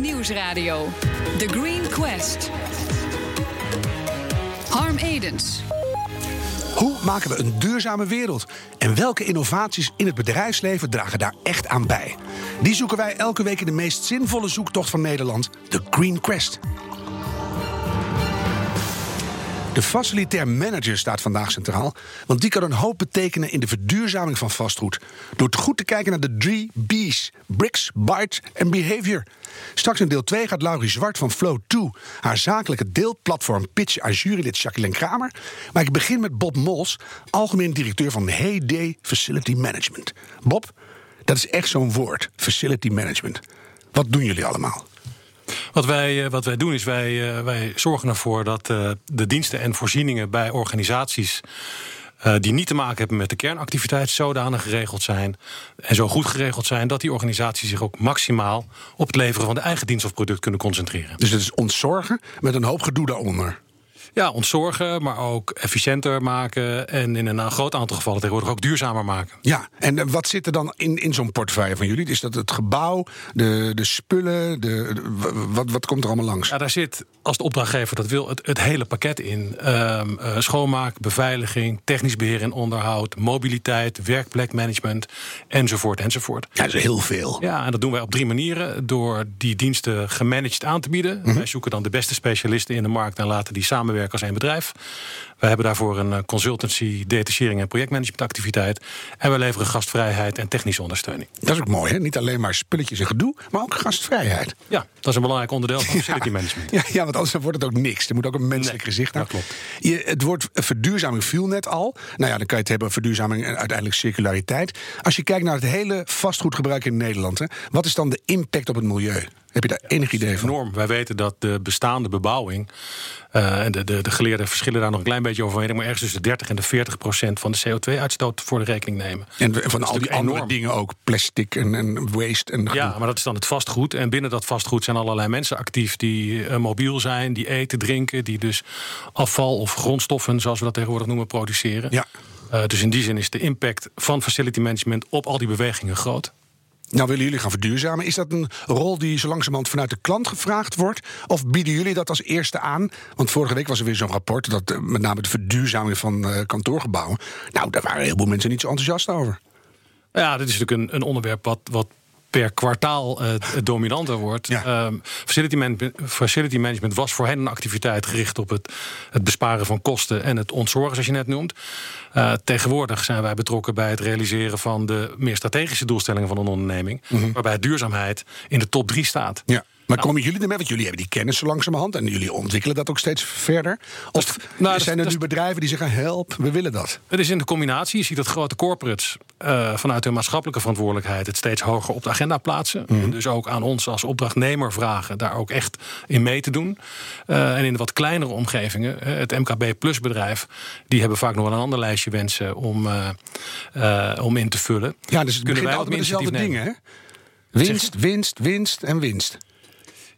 Nieuwsradio. The Green Quest. Harm Edens. Hoe maken we een duurzame wereld? En welke innovaties in het bedrijfsleven dragen daar echt aan bij? Die zoeken wij elke week in de meest zinvolle zoektocht van Nederland, de Green Quest. De facilitair manager staat vandaag centraal, want die kan een hoop betekenen in de verduurzaming van vastgoed. Door goed te kijken naar de drie B's: bricks, bytes en behavior. Straks in deel 2 gaat Laurie Zwart van Flow2 haar zakelijke deelplatform pitchen aan jurylid Jacqueline Kramer. Maar ik begin met Bob Mols, algemeen directeur van Heyday Facility Management. Bob, dat is echt zo'n woord, facility management. Wat doen jullie allemaal? Wat wij, eh, wat wij doen is wij, eh, wij zorgen ervoor dat eh, de diensten en voorzieningen bij organisaties. die niet te maken hebben met de kernactiviteit, zodanig geregeld zijn. En zo goed geregeld zijn dat die organisaties zich ook maximaal op het leveren van de eigen dienst of product kunnen concentreren. Dus het is ontzorgen met een hoop gedoe daaronder. Ja, ontzorgen, maar ook efficiënter maken. En in een groot aantal gevallen tegenwoordig ook duurzamer maken. Ja, en eh, wat zit er dan in, in zo'n portefeuille van jullie? Is dat het gebouw, de, de spullen? De, wat, wat komt er allemaal langs? Ja, daar zit, als de opdrachtgever dat wil, het, het hele pakket in. Um, uh, schoonmaak, beveiliging, technisch beheer en onderhoud, mobiliteit, werkplekmanagement, enzovoort, enzovoort. Ja, dat is heel veel. Ja, en dat doen wij op drie manieren. Door die diensten gemanaged aan te bieden. Mm Wij zoeken dan de beste specialisten in de markt en laten die samenwerken als één bedrijf. We hebben daarvoor een eh, consultancy, detachering en projectmanagementactiviteit. En we leveren gastvrijheid en technische ondersteuning. Dat is ook mooi, hè? Niet alleen maar spulletjes en gedoe, maar ook gastvrijheid. Ja, dat is een belangrijk onderdeel van facility management. Ja, ja, want anders wordt het ook niks. Er moet ook een menselijk gezicht aan. Dat klopt. Je, het woord verduurzaming viel net al. Nou ja, dan kan je het hebben verduurzaming en uiteindelijk circulariteit. Als je kijkt naar het hele vastgoedgebruik in Nederland, hè, wat is dan de impact op het milieu? Heb je daar enig idee van? Enorm. Wij weten dat de bestaande bebouwing. Uh, en de, de, de geleerden verschillen daar nog een klein beetje over. Maar ergens tussen de 30 en de 40 procent van de CO2-uitstoot voor de rekening nemen. En van al die andere enorm. dingen ook, plastic en, en waste. En ja, maar dat is dan het vastgoed. En binnen dat vastgoed zijn allerlei mensen actief die uh, mobiel zijn, die eten, drinken, die dus afval of grondstoffen, zoals we dat tegenwoordig noemen, produceren. Ja. Uh, dus in die zin is de impact van facility management op al die bewegingen groot. Nou willen jullie gaan verduurzamen. Is dat een rol die zo langzamerhand vanuit de klant gevraagd wordt? Of bieden jullie dat als eerste aan? Want vorige week was er weer zo'n rapport... dat uh, met name de verduurzaming van uh, kantoorgebouwen... nou, daar waren een heleboel mensen niet zo enthousiast over. Ja, dit is natuurlijk een, een onderwerp wat, wat per kwartaal uh, dominanter wordt. Ja. Um, facility, management, facility, management, was voor hen een activiteit gericht op het, het besparen van kosten en het ontzorgen, zoals je net noemt. Uh, tegenwoordig zijn wij betrokken bij het realiseren van de meer strategische doelstellingen van een onderneming, mm -hmm. waarbij duurzaamheid in de top drie staat. Ja. Maar komen jullie ermee? Want jullie hebben die kennis zo langzamerhand en jullie ontwikkelen dat ook steeds verder. Of nou, zijn er nu bedrijven die zeggen: help, we willen dat? Het is in de combinatie. Je ziet dat grote corporates uh, vanuit hun maatschappelijke verantwoordelijkheid het steeds hoger op de agenda plaatsen. Mm. Dus ook aan ons als opdrachtnemer vragen daar ook echt in mee te doen. Uh, en in de wat kleinere omgevingen, het MKB Plus bedrijf, die hebben vaak nog wel een ander lijstje wensen om, om in te vullen. Ja, dus het kunnen wij ook met dezelfde dingen. Hè? Winst, winst, winst en winst.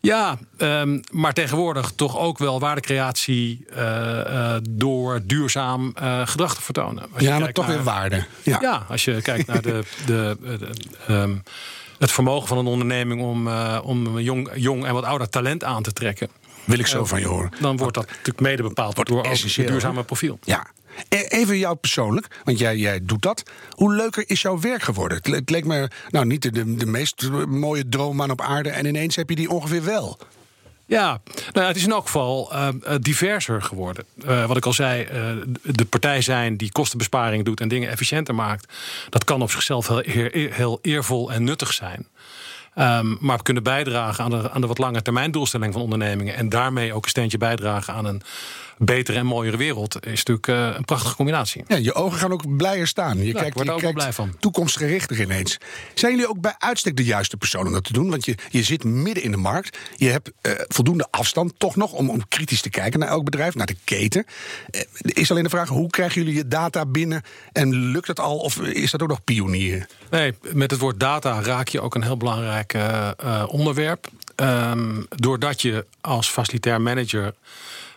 Ja, um, maar tegenwoordig toch ook wel waardecreatie uh, uh, door duurzaam uh, gedrag te vertonen. Als ja, maar toch naar, weer waarde. Ja. ja. als je kijkt naar de, de, de um, het vermogen van een onderneming om, om jong, jong en wat ouder talent aan te trekken. Wil ik zo van je horen. Dan wordt dat natuurlijk mede bepaald door het duurzame profiel. Ja, Even jou persoonlijk, want jij, jij doet dat. Hoe leuker is jouw werk geworden? Het, het leek me nou, niet de, de meest mooie droomman op aarde... en ineens heb je die ongeveer wel. Ja, nou ja, het is in elk geval uh, diverser geworden. Uh, wat ik al zei, uh, de partij zijn die kostenbesparing doet en dingen efficiënter maakt, dat kan op zichzelf heel, heel eervol en nuttig zijn. Um, maar kunnen bijdragen aan de, aan de wat lange termijn doelstelling van ondernemingen. En daarmee ook een steentje bijdragen aan een betere en mooiere wereld. Is natuurlijk uh, een prachtige combinatie. Ja, je ogen gaan ook blijer staan. Je ja, kijkt, je ook kijkt blij van. toekomstgerichter ineens. Zijn jullie ook bij uitstek de juiste persoon om dat te doen? Want je, je zit midden in de markt. Je hebt uh, voldoende afstand toch nog om, om kritisch te kijken naar elk bedrijf, naar de keten. Uh, is alleen de vraag, hoe krijgen jullie je data binnen? En lukt het al of is dat ook nog pionier? Nee, met het woord data raak je ook een heel belangrijk uh, onderwerp. Um, doordat je als facilitair manager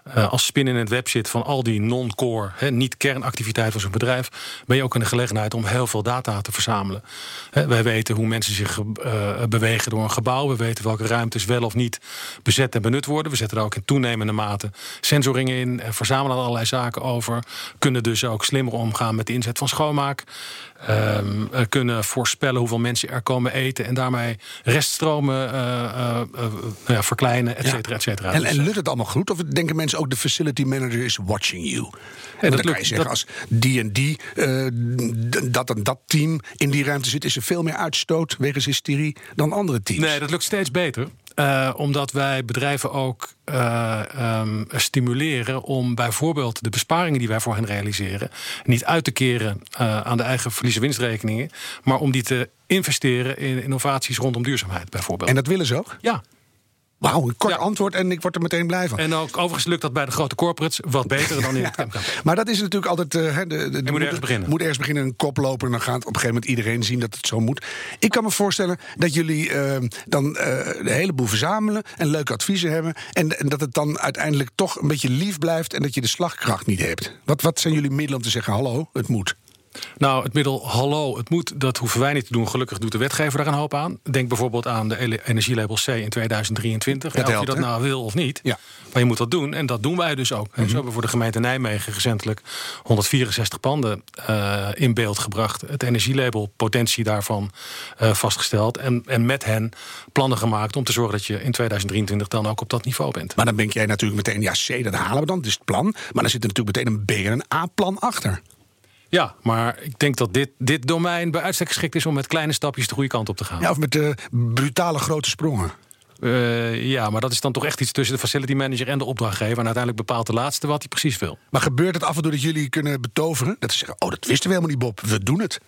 uh, als spin in het web zit van al die non-core, niet kernactiviteit van zo'n bedrijf, ben je ook in de gelegenheid om heel veel data te verzamelen. He, wij weten hoe mensen zich uh, bewegen door een gebouw. We weten welke ruimtes wel of niet bezet en benut worden. We zetten er ook in toenemende mate sensoringen in en verzamelen allerlei zaken over. Kunnen dus ook slimmer omgaan met de inzet van schoonmaak. Um, kunnen voorspellen hoeveel mensen er komen eten en daarmee reststromen uh, uh, ja, verkleinen, et cetera, et cetera. En, en lukt het allemaal goed? Of denken mensen ook de facility manager is watching you? En dat dan kan je zeggen, als die en die, dat en dat team in die ruimte zit, is er veel meer uitstoot wegens hysterie dan andere teams. Nee, dat lukt steeds beter. Uh, omdat wij bedrijven ook uh, um, stimuleren om bijvoorbeeld de besparingen die wij voor hen realiseren, niet uit te keren uh, aan de eigen verliezen-winstrekeningen, maar om die te investeren in innovaties rondom duurzaamheid bijvoorbeeld. En dat willen ze ook? Ja. Wauw, een kort antwoord en ik word er meteen blij van. En ook overigens lukt dat bij de grote corporates wat beter dan in het campkamp. Maar dat is natuurlijk altijd... Uh, de, de, de, moet, moet ergens beginnen. Moet ergens beginnen, een koploper... en dan gaat op een gegeven moment iedereen zien dat het zo moet. Ik kan me voorstellen dat jullie uh, dan uh, een heleboel verzamelen... en leuke adviezen hebben... En, en, dat het dan uiteindelijk toch een beetje lief blijft... en dat je de slagkracht niet hebt. Wat, wat zijn jullie middelen om te zeggen, hallo, het moet? Nou, het middel hallo, het moet, dat hoeven wij niet te doen. Gelukkig doet de wetgever daar een hoop aan. Denk bijvoorbeeld aan de energielabel C in 2023. Dat of je dat nou wil of niet. Ja. Maar je moet dat doen en dat doen wij dus ook. Mm -hmm. Zo hebben we voor de gemeente Nijmegen recentelijk 164 panden uh, in beeld gebracht. Het energielabel potentie daarvan uh, vastgesteld. En, en met hen plannen gemaakt om te zorgen dat je in 2023 dan ook op dat niveau bent. Maar dan denk jij natuurlijk meteen, ja C, dat halen we dan, dat is het plan. Maar dan zit er natuurlijk meteen een B en een A-plan achter. Ja, maar ik denk dat dit, dit domein bij uitstek geschikt is om met kleine stapjes de goede kant op te gaan. Ja, of met uh, brutale grote sprongen. Uh, ja, maar dat is dan toch echt iets tussen de facility manager en de opdrachtgever. En uiteindelijk bepaalt de laatste wat hij precies wil. Maar gebeurt het af en toe dat jullie kunnen betoveren? Dat ze zeggen, oh, dat wisten we helemaal niet, Bob. We doen het.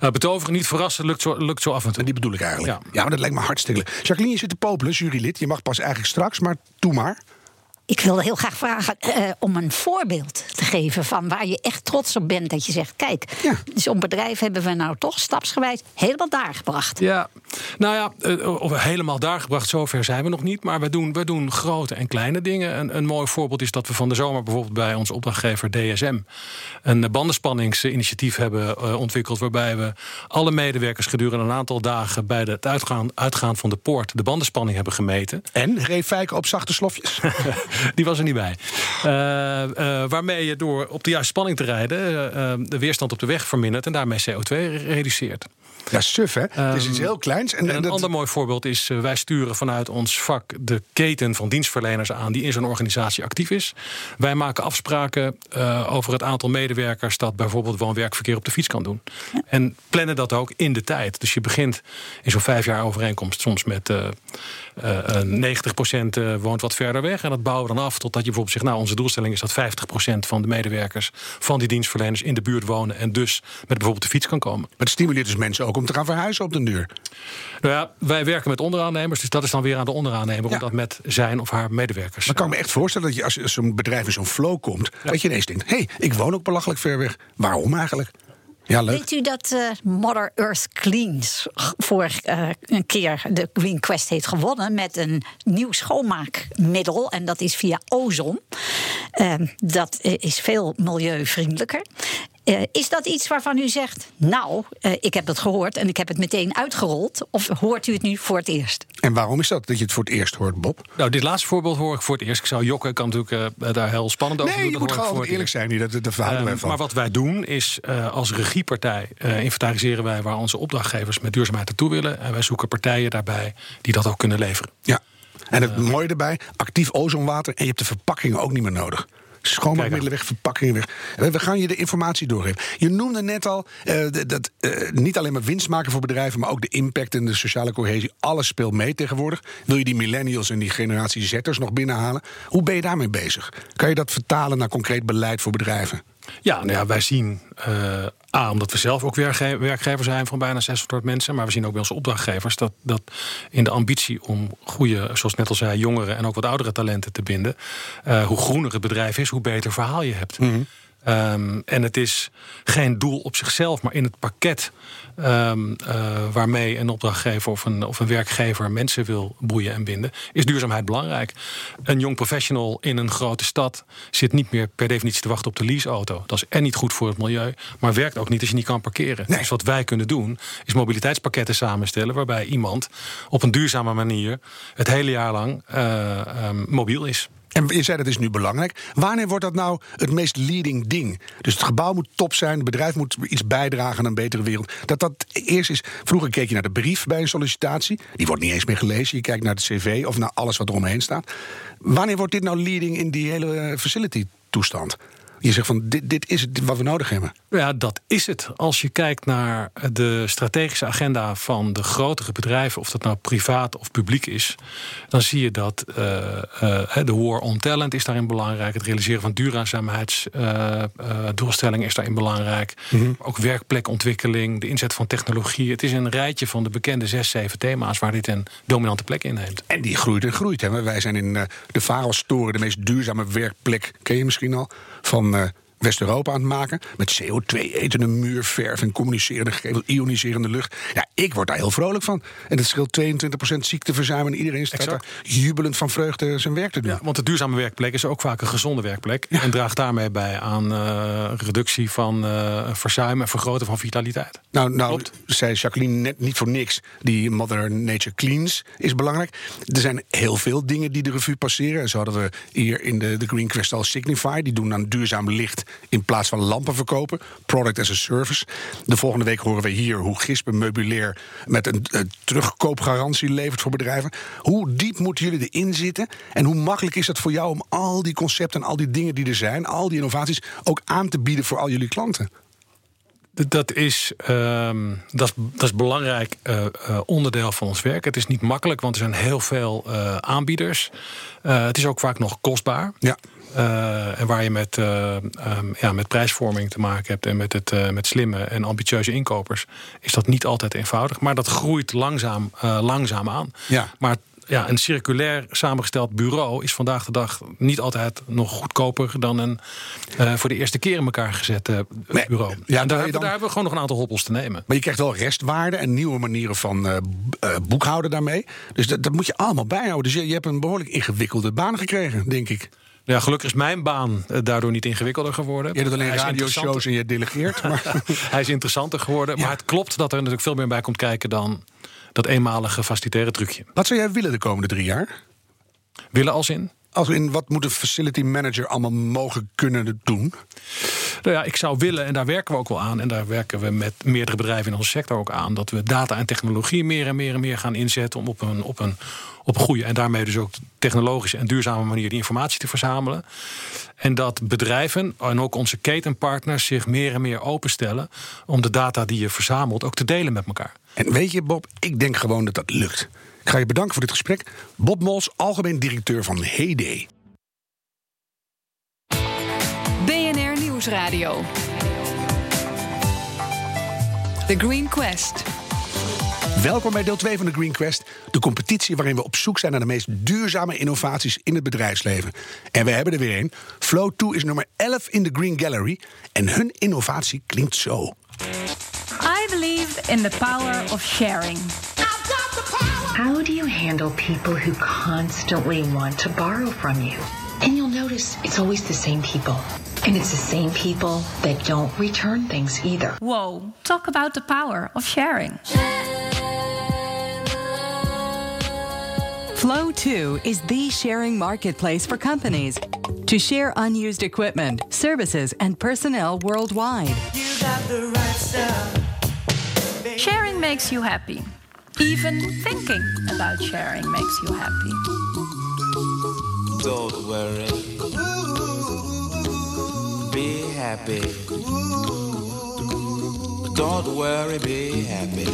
Uh, betoveren, niet verrassen, lukt zo, lukt zo af en toe. En die bedoel ik eigenlijk. Ja, ja maar dat lijkt me hartstikke Jacqueline, je zit te popelen, jurylid. Je mag pas eigenlijk straks, maar doe maar. Ik wilde heel graag vragen uh, om een voorbeeld te geven van waar je echt trots op bent. Dat je zegt: kijk, ja. zo'n bedrijf hebben we nou toch stapsgewijs helemaal daar gebracht. Ja, nou ja, uh, of helemaal daar gebracht, zover zijn we nog niet. Maar we doen, we doen grote en kleine dingen. Een, een mooi voorbeeld is dat we van de zomer bijvoorbeeld bij onze opdrachtgever DSM een bandenspanningsinitiatief hebben uh, ontwikkeld. Waarbij we alle medewerkers gedurende een aantal dagen bij het uitgaan, uitgaan van de poort de bandenspanning hebben gemeten. En reed op zachte slofjes. Die was er niet bij. Uh, uh, waarmee je door op de juiste spanning te rijden uh, de weerstand op de weg vermindert en daarmee CO2 reduceert. Ja, suf hè? Um, het is iets heel kleins. En, en een dat... ander mooi voorbeeld is, uh, wij sturen vanuit ons vak de keten van dienstverleners aan die in zo'n organisatie actief is. Wij maken afspraken uh, over het aantal medewerkers dat bijvoorbeeld woon-werkverkeer op de fiets kan doen. Ja. En plannen dat ook in de tijd. Dus je begint in zo'n vijf jaar overeenkomst soms met uh, 90% woont wat verder weg. En dat bouwen we dan af totdat je bijvoorbeeld zegt, nou onze doelstelling is dat 50% van de medewerkers van die dienstverleners in de buurt wonen en dus met bijvoorbeeld de fiets kan komen. Maar het stimuleert dus mensen ook om te gaan verhuizen op den duur. Nou ja, wij werken met onderaannemers, dus dat is dan weer aan de onderaannemer ja. om dat met zijn of haar medewerkers. Maar kan ik me echt voorstellen dat je als zo'n bedrijf in zo'n flow komt, ja. dat je ineens denkt: hé, hey, ik woon ook belachelijk ver weg. Waarom eigenlijk? Ja. Weet u dat uh, Mother Earth Cleans vorig uh, een keer de Green Quest heeft gewonnen met een nieuw schoonmaakmiddel en dat is via ozon. Uh, dat is veel milieuvriendelijker. Uh, is dat iets waarvan u zegt, nou, uh, ik heb het gehoord en ik heb het meteen uitgerold? Of hoort u het nu voor het eerst? En waarom is dat dat je het voor het eerst hoort, Bob? Nou, dit laatste voorbeeld hoor ik voor het eerst. Ik zou jokken, kan natuurlijk uh, daar heel spannend over nee, doen. Nee, je moet gewoon eerlijk zijn, niet dat de verhouding uh, Maar wat wij doen is, als regiepartij inventariseren wij waar onze opdrachtgevers met duurzaamheid naartoe willen. En wij zoeken partijen daarbij die dat ook kunnen leveren. Ja, en het mooie erbij, actief ozonwater en je hebt de verpakkingen ook niet meer nodig. Schoonmaakmiddelen weg, verpakkingen weg. We gaan je de informatie doorgeven. Je noemde net al uh, dat uh, niet alleen maar winst maken voor bedrijven, maar ook de impact en de sociale cohesie. Alles speelt mee tegenwoordig. Wil je die millennials en die generatie Zetters nog binnenhalen? Hoe ben je daarmee bezig? Kan je dat vertalen naar concreet beleid voor bedrijven? Ja, nou ja, wij zien uh, A, omdat we zelf ook werkge werkgever zijn van bijna 600 mensen, maar we zien ook bij onze opdrachtgevers dat, dat in de ambitie om goede, zoals net al zei, jongere en ook wat oudere talenten te binden, uh, hoe groener het bedrijf is, hoe beter verhaal je hebt. -hmm. Ehm, en het is geen doel op zichzelf, maar in het pakket um, uh, waarmee een opdrachtgever of een, of een werkgever mensen wil boeien en binden, is duurzaamheid belangrijk. Een jong professional in een grote stad zit niet meer per definitie te wachten op de leaseauto. Dat is en niet goed voor het milieu, maar werkt ook niet als je niet kan parkeren. Nee. Dus wat wij kunnen doen, is mobiliteitspakketten samenstellen waarbij iemand op een duurzame manier het hele jaar lang uh, um, mobiel is. En je zei dat is nu belangrijk. Wanneer wordt dat nou het meest leading ding? Dus het gebouw moet top zijn, het bedrijf moet iets bijdragen aan een betere wereld. Dat dat eerst is. Vroeger keek je naar de brief bij een sollicitatie. Die wordt niet eens meer gelezen. Je kijkt naar het cv of naar alles wat er omheen staat. Wanneer wordt dit nou leading in die hele facility toestand? Je zegt van dit, dit is het wat we nodig hebben. Ja, dat is het. Als je kijkt naar de strategische agenda van de grotere bedrijven, of dat nou privaat of publiek is, dan zie je dat uh, uh, de war on talent is daarin belangrijk. Het realiseren van duurzaamheidsdoelstellingen uh, is daarin belangrijk. Mm -hmm. Ook werkplekontwikkeling, de inzet van technologie. Het is een rijtje van de bekende zes, zeven thema's waar dit een dominante plek inneemt. En die groeit en groeit. Hè. Wij zijn in de Varelstoren de meest duurzame werkplek, ken je misschien al, van uh, West-Europa aan het maken. Met CO2 etende muurverf en communicerende gevel, ioniserende lucht. Ja, ik word daar heel vrolijk van. En het scheelt 22% ziekteverzuim en iedereen staat daar jubelend van vreugde zijn werk te doen. Ja, want de duurzame werkplek is ook vaak een gezonde werkplek. Ja. En draagt daarmee bij aan uh, reductie van uh, verzuim en vergroten van vitaliteit. Nou, nou Klopt. zei Jacqueline net niet voor niks. Die Mother Nature Cleans is belangrijk. Er zijn heel veel dingen die de revue passeren. Zo hadden we hier in de, de Green Crystal Signify. Die doen aan duurzaam licht in plaats van lampen verkopen. Product as a service. De volgende week horen we hier hoe Gispen Meubilair met een, een terugkoopgarantie levert voor bedrijven. Hoe diep moeten jullie erin zitten? En hoe makkelijk is het voor jou om al die concepten en al die dingen die er zijn, al die innovaties, ook aan te bieden voor al jullie klanten? Dat is, um, dat is, dat is belangrijk uh, uh, onderdeel van ons werk. Het is niet makkelijk, want er zijn heel veel uh, aanbieders. het is ook vaak nog kostbaar. Ja. En waar je met, um, ja, met prijsvorming te maken hebt en met, het, met slimme en ambitieuze inkopers, is dat niet altijd eenvoudig. Maar dat groeit langzaam, langzaam aan. Ja. Maar ja, een circulair samengesteld bureau is vandaag de dag niet altijd nog goedkoper dan een uh, voor de eerste keer in elkaar gezet uh, nee, bureau. Ja, en daar, dan... daar, hebben we gewoon nog een aantal hobbels te nemen. Maar je krijgt wel restwaarde en nieuwe manieren van uh, boekhouden daarmee. Dus dat, dat, moet je allemaal bijhouden. Dus je, je hebt een behoorlijk ingewikkelde baan gekregen, denk ik. Ja, gelukkig is mijn baan daardoor niet ingewikkelder geworden. Je hebt alleen radioshows en je delegeert. Maar... Hij is interessanter geworden. Ja. Maar het klopt dat er natuurlijk veel meer bij komt kijken dan dat eenmalige facilitaire trucje. Wat zou jij willen de komende drie jaar? Willen als in? Als in wat moet een facility manager allemaal mogen kunnen doen? Nou ja, ik zou willen, en daar werken we ook wel aan, en daar werken we met meerdere bedrijven in onze sector ook aan, dat we data en technologie meer en meer en meer gaan inzetten om op een, op een, op een goede en daarmee dus ook technologische en duurzame manier die informatie te verzamelen. En dat bedrijven en ook onze ketenpartners zich meer en meer openstellen om de data die je verzamelt ook te delen met elkaar. En weet je, Bob, ik denk gewoon dat dat lukt. Ik ga je bedanken voor dit gesprek. Bob Mols, algemeen directeur van Heyday. BNR Nieuwsradio. The Green Quest. Welkom bij deel 2 van de Green Quest, de competitie waarin we op zoek zijn naar de meest duurzame innovaties in het bedrijfsleven. En we hebben er weer een. Flow 2 is nummer 11 in de Green Gallery en hun innovatie klinkt zo. I believe in the power of sharing. How do you handle people who constantly want to borrow from you? And you'll notice it's always the same people. And it's the same people that don't return things either. Whoa, talk about the power of sharing. Flow 2 is the sharing marketplace for companies to share unused equipment, services, and personnel worldwide. Right sharing makes you happy. Even thinking about sharing makes you happy. Don't worry. Be happy. Don't worry, be happy.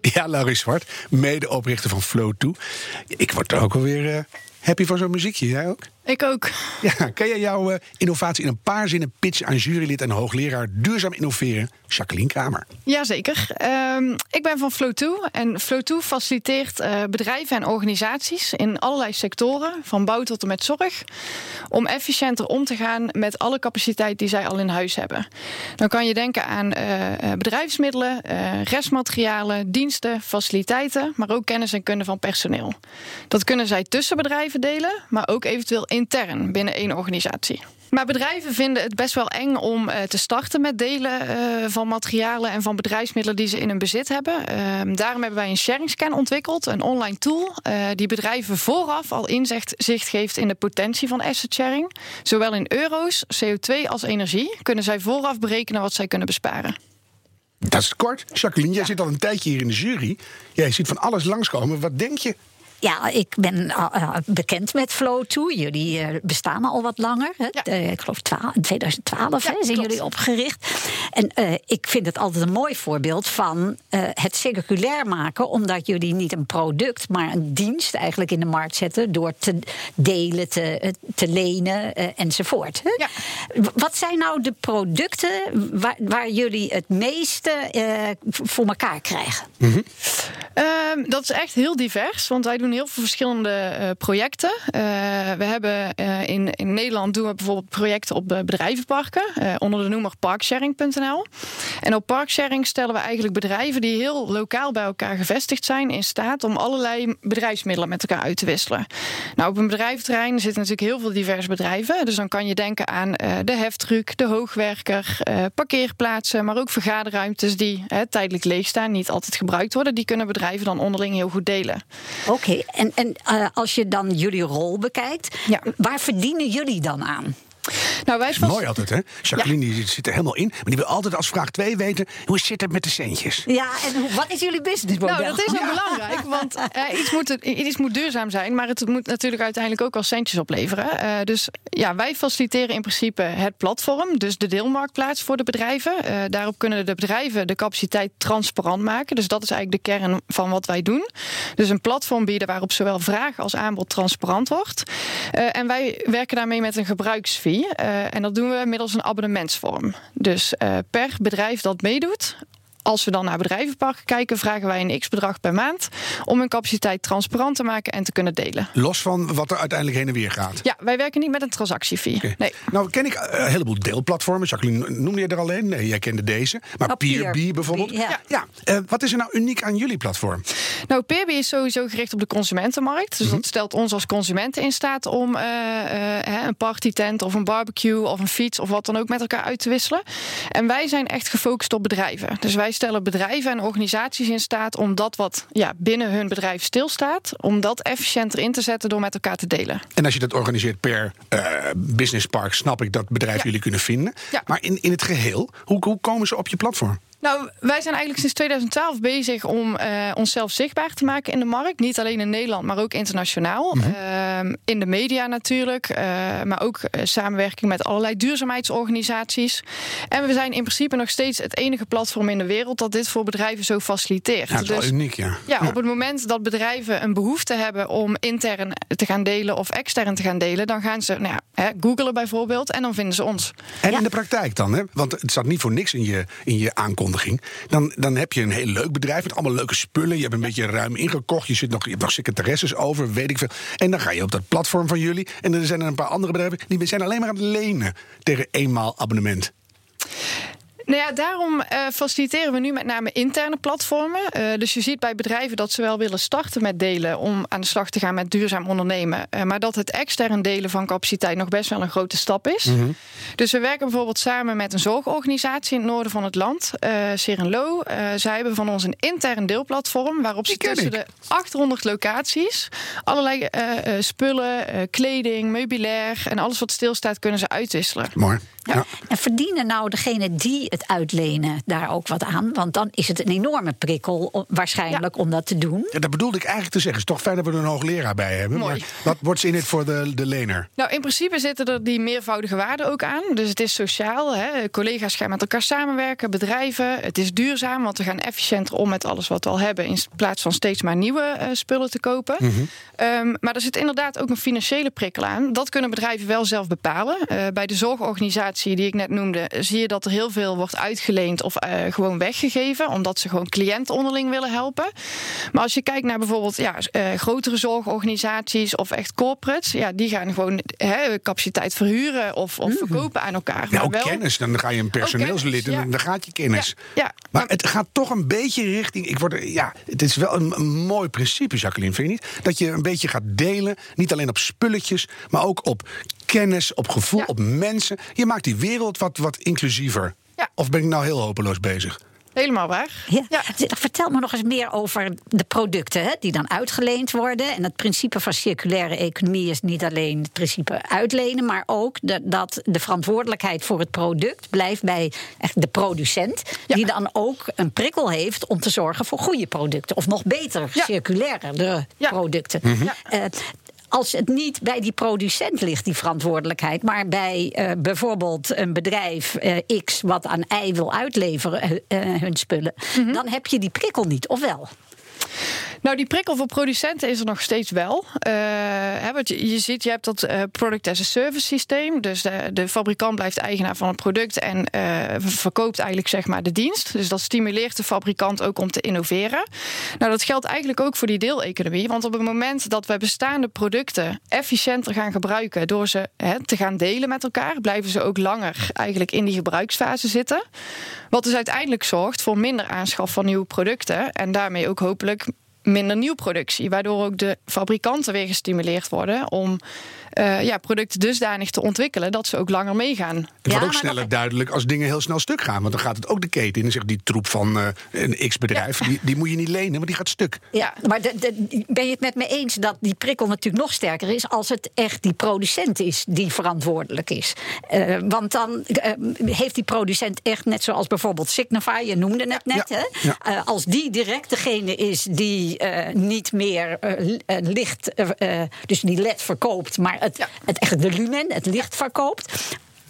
Ja, Laurie Zwart, medeoprichter van Flow 2. Ik word er ook alweer uh, happy van zo'n muziekje, jij ook? Ik ook. Ja, kan jij jouw eh, innovatie in een paar zinnen pitchen aan jurylid en hoogleraar duurzaam innoveren, Jacqueline Kramer? Jazeker. Ehm ik ben van Flow2 en Flow2 faciliteert eh, bedrijven en organisaties in allerlei sectoren, van bouw tot en met zorg, om efficiënter om te gaan met alle capaciteit die zij al in huis hebben. Dan kan je denken aan eh, bedrijfsmiddelen, restmaterialen, diensten, faciliteiten, maar ook kennis en kunde van personeel. Dat kunnen zij tussen bedrijven delen, maar ook eventueel intern binnen één organisatie. Maar bedrijven vinden het best wel eng om eh, te starten met delen eh, van materialen en van bedrijfsmiddelen die ze in hun bezit hebben. Ehm, daarom hebben wij een sharing scan ontwikkeld, een online tool eh, die bedrijven vooraf al inzicht zicht geeft in de potentie van asset sharing. Zowel in euro's, CO2 als energie kunnen zij vooraf berekenen wat zij kunnen besparen. Dat is kort. Jacqueline, jij zit al een tijdje hier in de jury. Jij ziet van alles langskomen. Wat denk je? Ja, ik ben uh, uh, bekend met Flow2. Jullie uh, bestaan al wat langer. Hè? Ja. Uh, ik geloof 12, 2012 Ja, hè, zijn klopt. jullie opgericht. En uh, ik vind het altijd een mooi voorbeeld van uh, het circulair maken. Omdat jullie niet een product, maar een dienst eigenlijk in de markt zetten. Door te delen, te, te lenen uh, enzovoort. Hè? Ja. Wat zijn nou de producten waar, waar jullie het meeste uh, voor elkaar krijgen? Ehm, dat is echt heel divers, want wij doen heel veel verschillende eh, projecten. Eh, we hebben eh, in, in Nederland doen we bijvoorbeeld projecten op bedrijvenparken onder de noemer parksharing.nl. En op parksharing stellen we eigenlijk bedrijven die heel lokaal bij elkaar gevestigd zijn in staat om allerlei bedrijfsmiddelen met elkaar uit te wisselen. Nou, op een bedrijventerrein zitten natuurlijk heel veel diverse bedrijven. Dus dan kan je denken aan de heftruck, de hoogwerker, parkeerplaatsen, maar ook vergaderruimtes die tijdelijk leeg staan, niet altijd gebruikt worden. Die kunnen bedrijven dan onderling heel goed delen. Oké, en, en uh, als je dan jullie rol bekijkt, Ja. waar verdienen jullie dan aan? Nou, wij vast- Mooi altijd, hè? Jacqueline die zit er helemaal in. Maar die wil altijd als vraag 2 weten... hoe zit het met de centjes? Ja, en wat is jullie businessmodel? Nou, dat is ook belangrijk, want eh, iets, moet, iets moet duurzaam zijn, maar het moet natuurlijk uiteindelijk ook wel centjes opleveren. Eh, dus ja, wij faciliteren in principe het platform, dus de deelmarktplaats voor de bedrijven. Eh, daarop kunnen de bedrijven de capaciteit transparant maken. Dus dat is eigenlijk de kern van wat wij doen. Dus een platform bieden waarop zowel vraag als aanbod transparant wordt. Eh, en wij werken daarmee met een gebruiksfee. Eh, en dat doen we middels een abonnementsvorm. Dus eh, per bedrijf dat meedoet, als we dan naar bedrijvenparken kijken, vragen wij een x-bedrag per maand om hun capaciteit transparant te maken en te kunnen delen. Los van wat er uiteindelijk heen en weer gaat. Ja, wij werken niet met een transactiefee. Nee. Nou, ken ik een heleboel deelplatformen. Jacqueline, noemde je er al een? Nee, jij kende deze. Maar Oh, Peerbee Peerbee, bijvoorbeeld. ja. ja. eh, wat is er nou uniek aan jullie platform? Nou, Peerby is sowieso gericht op de consumentenmarkt. Dus dat stelt ons als consumenten in staat om eh, eh, hè, een partytent of een barbecue of een fiets of wat dan ook met elkaar uit te wisselen. En wij zijn echt gefocust op bedrijven. Dus wij stellen bedrijven en organisaties in staat om dat wat ja, binnen hun bedrijf stilstaat, om dat efficiënter in te zetten door met elkaar te delen. En als je dat organiseert per eh businesspark, snap ik dat bedrijven Ja. jullie kunnen vinden. Ja. Maar in, in het geheel, hoe, hoe komen ze op je platform? Nou, wij zijn eigenlijk sinds 2012 bezig om eh, onszelf zichtbaar te maken in de markt. Niet alleen in Nederland, maar ook internationaal. Ehm, in de media natuurlijk, eh, maar ook eh, samenwerking met allerlei duurzaamheidsorganisaties. En we zijn in principe nog steeds het enige platform in de wereld dat dit voor bedrijven zo faciliteert. Ja, dat is Dus- uniek, ja. ja, op het moment dat bedrijven een behoefte hebben om intern te gaan delen of extern te gaan delen, dan gaan ze nou ja, hè, googelen bijvoorbeeld en dan vinden ze ons. En Ja. in de praktijk dan, hè? want het staat niet voor niks in je, in je aankondiging. Dan, dan heb je een heel leuk bedrijf met allemaal leuke spullen. Je hebt een beetje ruim ingekocht. Je, zit nog, je hebt nog secretaresses over, weet ik veel. En dan ga je op dat platform van jullie. En er zijn er een paar andere bedrijven die zijn alleen maar aan het lenen tegen eenmaal abonnement. Nou ja, daarom eh, faciliteren we nu met name interne platformen. Eh, dus je ziet bij bedrijven dat ze wel willen starten met delen om aan de slag te gaan met duurzaam ondernemen. Eh, maar dat het extern delen van capaciteit nog best wel een grote stap is. Dus we werken bijvoorbeeld samen met een zorgorganisatie in het noorden van het land, Serenlo. Zij hebben van ons een intern deelplatform waarop ze tussen ik. de 800 locaties allerlei spullen, kleding, meubilair en alles wat stilstaat kunnen ze uitwisselen. Mooi. Ja. En verdienen nou degene die het uitlenen daar ook wat aan? Want dan is het een enorme prikkel waarschijnlijk om dat te doen. Ja, dat bedoelde ik eigenlijk te zeggen. Het is toch fijn dat we er een hoogleraar bij hebben. Mooi. Maar wat wordt in het voor de, de lener? Nou, in principe zitten er die meervoudige waarden ook aan. Dus het is sociaal. Hè. Collega's gaan met elkaar samenwerken, bedrijven. Het is duurzaam, want we gaan efficiënter om met alles wat we al hebben. In plaats van steeds maar nieuwe eh, spullen te kopen. Ehm, maar er zit inderdaad ook een financiële prikkel aan. Dat kunnen bedrijven wel zelf bepalen. Eh, bij de zorgorganisatie die ik net noemde, zie je dat er heel veel wordt uitgeleend of eh, gewoon weggegeven. Omdat ze gewoon cliënten onderling willen helpen. Maar als je kijkt naar bijvoorbeeld ja, eh, grotere zorgorganisaties of echt corporates, ja, die gaan gewoon hè, capaciteit verhuren of, of verkopen aan elkaar. Maar wel, kennis. Dan ga je een personeelslid kennis, en ja. dan gaat je kennis. Ja, ja. Maar het gaat toch een beetje richting. Ik word, ja, het is wel een, een mooi principe, Jacqueline, vind je niet? Dat je een beetje gaat delen, niet alleen op spulletjes, maar ook op kennis, op gevoel, Ja. op mensen. Je maakt die wereld wat, wat inclusiever. Ja. Of ben ik nou heel hopeloos bezig? Helemaal waar. Ja. Ja. Vertel me nog eens meer over de producten hè, die dan uitgeleend worden. En het principe van circulaire economie is niet alleen het principe uitlenen, maar ook de- dat de verantwoordelijkheid voor het product blijft bij echt de producent. Ja. Die dan ook een prikkel heeft om te zorgen voor goede producten. Of nog beter, Ja. circulairere Ja. producten. Ja. Als het niet bij die producent ligt, die verantwoordelijkheid, maar bij eh, bijvoorbeeld een bedrijf eh, X wat aan ei wil uitleveren, eh, hun spullen, Mhm. dan heb je die prikkel niet, of wel? Nou, die prikkel voor producenten is er nog steeds wel. Eh, hè, want je, je ziet, je hebt dat eh, product as a service systeem. Dus de, de fabrikant blijft eigenaar van het product en eh, verkoopt eigenlijk zeg maar de dienst. Dus dat stimuleert de fabrikant ook om te innoveren. Nou, dat geldt eigenlijk ook voor die deeleconomie. Want op het moment dat we bestaande producten efficiënter gaan gebruiken door ze hè, te gaan delen met elkaar, blijven ze ook langer eigenlijk in die gebruiksfase zitten. Wat dus uiteindelijk zorgt voor minder aanschaf van nieuwe producten en daarmee ook hopelijk minder nieuwproductie. Waardoor ook de fabrikanten weer gestimuleerd worden om eh, ja, producten dusdanig te ontwikkelen dat ze ook langer meegaan. Het Ja, wordt ook sneller duidelijk als dingen heel snel stuk gaan. Want dan gaat het ook de keten in. En zegt die troep van eh, een X-bedrijf, die, die moet je niet lenen, maar die gaat stuk. Ja, maar de, de- ben je het met me eens dat die prikkel natuurlijk nog sterker is als het echt die producent is die verantwoordelijk is? Eh, want dan heeft die producent echt, net zoals bijvoorbeeld Signify, je noemde het net, Ja, hè? ja. Eh, als die direct degene is die eh, niet meer li- licht, dus die LED verkoopt, maar het, Ja. het echt de lumen, het licht verkoopt.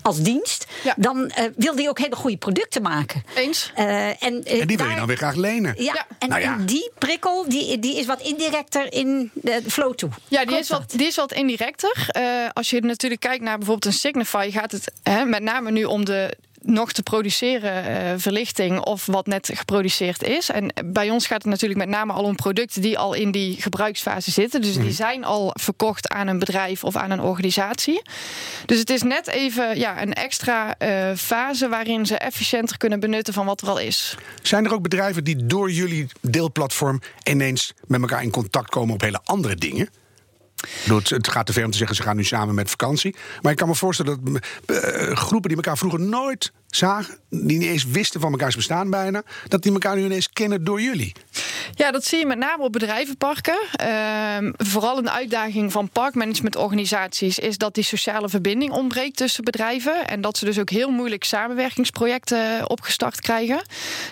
Als dienst, Ja. dan eh, wil die ook hele goede producten maken. Eens? Eh, en, eh, En die wil je dan weer graag lenen. ja, Ja. en, Nou ja. en die prikkel die, die is wat indirecter in de flow toe. Ja, die is, wat, dat? die is wat indirecter. Eh, als je natuurlijk kijkt naar bijvoorbeeld een Signify, gaat het hè, met name nu om de nog te produceren eh, verlichting of wat net geproduceerd is. En bij ons gaat het natuurlijk met name al om producten die al in die gebruiksfase zitten. Dus die zijn al verkocht aan een bedrijf of aan een organisatie. Dus het is net even ja, een extra eh, fase waarin ze efficiënter kunnen benutten van wat er al is. Zijn er ook bedrijven die door jullie deelplatform ineens met elkaar in contact komen op hele andere dingen? Het gaat te ver om te zeggen, ze gaan nu samen met vakantie. Maar ik kan me voorstellen dat eh, groepen die elkaar vroeger nooit zagen, die niet eens wisten van elkaars bestaan bijna, dat die elkaar nu ineens kennen door jullie. Ja, dat zie je met name op bedrijvenparken. Ehm, vooral een uitdaging van parkmanagementorganisaties is dat die sociale verbinding ontbreekt tussen bedrijven. En dat ze dus ook heel moeilijk samenwerkingsprojecten opgestart krijgen.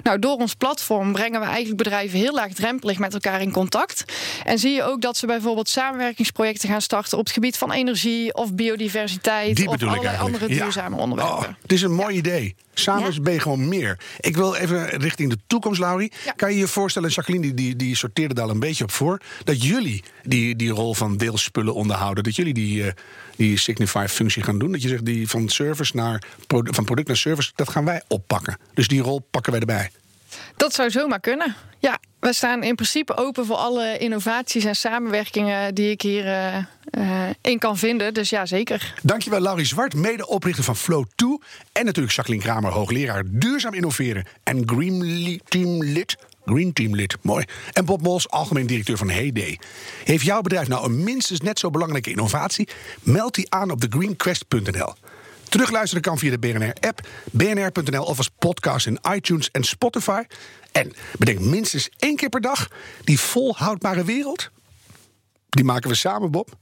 Nou, door ons platform brengen we eigenlijk bedrijven heel laagdrempelig met elkaar in contact. En zie je ook dat ze bijvoorbeeld samenwerkingsprojecten gaan starten op het gebied van energie of biodiversiteit Die of bedoel ik allerlei eigenlijk. andere Ja. duurzame onderwerpen. Oh, het is een mooi idee. Samen Ja. ben je gewoon meer. Ik wil even richting de toekomst, Laurie. Ja. Kan je je voorstellen, Jacqueline die, die, die sorteerde daar al een beetje op voor... dat jullie die, die rol van deelspullen onderhouden... dat jullie die, eh, die Signify-functie gaan doen? Dat je zegt, die van, service naar, van product naar service, dat gaan wij oppakken. Dus die rol pakken wij erbij. Dat zou zomaar kunnen. Ja, we staan in principe open voor alle innovaties en samenwerkingen die ik hier eh, eh, in kan vinden. Dus ja, zeker. Dankjewel, Laurie Zwart, medeoprichter van Flow2. En natuurlijk Jacqueline Kramer, hoogleraar duurzaam innoveren. En Green Team Lid. Green Team lid, mooi. En Bob Mols, algemeen directeur van Heyday. Heeft jouw bedrijf nou een minstens net zo belangrijke innovatie? Meld die aan op thegreenquest.nl. Terugluisteren kan via de BNR-app, bnr.nl of als podcast in iTunes en Spotify. En bedenk minstens één keer per dag die volhoudbare wereld. Die maken we samen, Bob.